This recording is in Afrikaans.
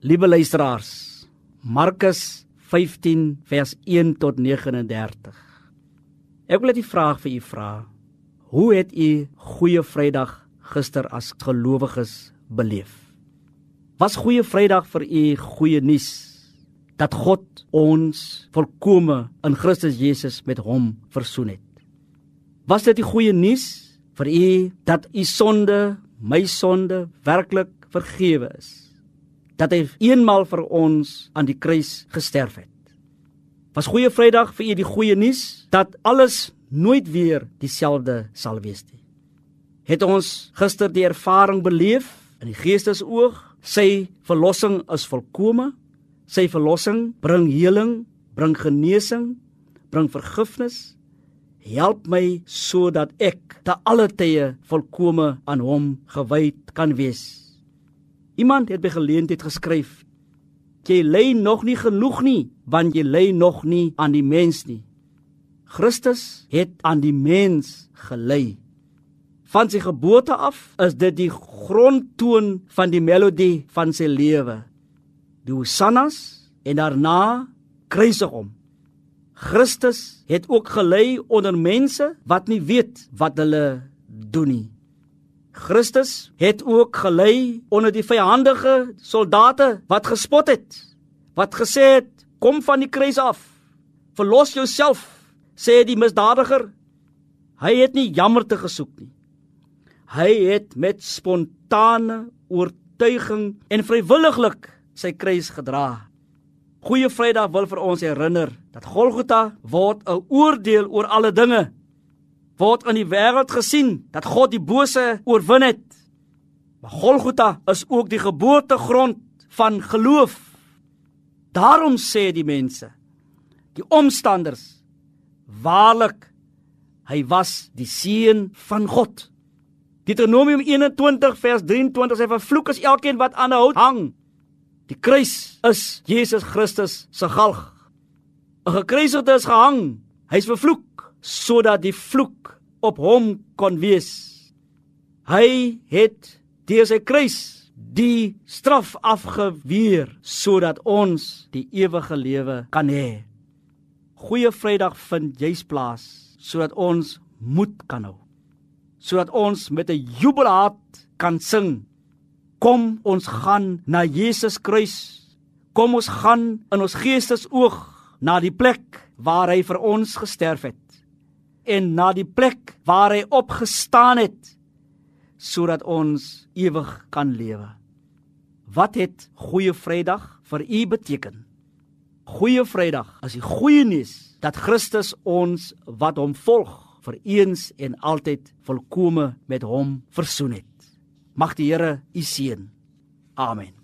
Liewe luisteraars, Markus 15 vers 1 tot 39. Ek wil net die vraag vir u vra. Hoe het u Goeie Vrydag gister as gelowiges beleef? Was Goeie Vrydag vir u goeie nuus dat God ons volkome in Christus Jesus met hom versoen het? Was dit die goeie nuus vir u dat u sonde, my sonde werklik vergewe is? Dat hy eenmal vir ons aan die kruis gesterf het. Was goeie Vrydag vir u die goeie nuus dat alles nooit weer dieselfde sal wees nie. Het ons gister die ervaring beleef in die geestesoog, sy verlossing is volkome. Sy verlossing bring heling, bring genesing, bring vergifnis. Help my sodat ek te alle tye volkome aan hom gewy kan wees. Iemand het by geleentheid geskryf: "Jy lê nog nie genoeg nie, want jy lê nog nie aan die mens nie. Christus het aan die mens gelei. Van sy geboorte af is dit die grondtoon van die melodie van sy lewe. Die hosannas en daarna kruisig hom. Christus het ook gelei onder mense wat nie weet wat hulle doen nie. Christus het ook gelei onder die vyandige soldate wat gespot het. Wat gesê het: "Kom van die kruis af. Verlos jouself," sê die misdadiger. Hy het nie jammer te gesoek nie. Hy het met spontane oortuiging en vrywilliglik sy kruis gedra. Goeie Vrydag wil vir ons herinner dat Golgotha word 'n oordeel oor alle dinge word in die wêreld gesien dat God die bose oorwin het. Maar Golgotha is ook die geboortegrond van geloof. Daarom sê die mense, die omstanders, waarlik hy was die seun van God. Deuteronomium 21 vers 23 sê vervloek is elkeen wat aan 'n hout hang. Die kruis is Jesus Christus se galg. 'n Gekruisigde is gehang. Hy's vervloek sodat die vloek op hom kon wees. Hy het deur sy kruis die straf afgeweer sodat ons die ewige lewe kan hê. Goeie Vrydag vind juis plaas sodat ons moed kan hou. Sodat ons met 'n jubelhart kan sing. Kom ons gaan na Jesus kruis. Kom ons gaan in ons geestesoog na die plek waar hy vir ons gesterf het en na die plek waar hy opgestaan het sodat ons ewig kan lewe. Wat het goeie Vrydag vir u beteken? Goeie Vrydag is die goeie nuus dat Christus ons wat hom volg vir eens en altyd volkome met hom versoen het. Mag die Here u seën. Amen.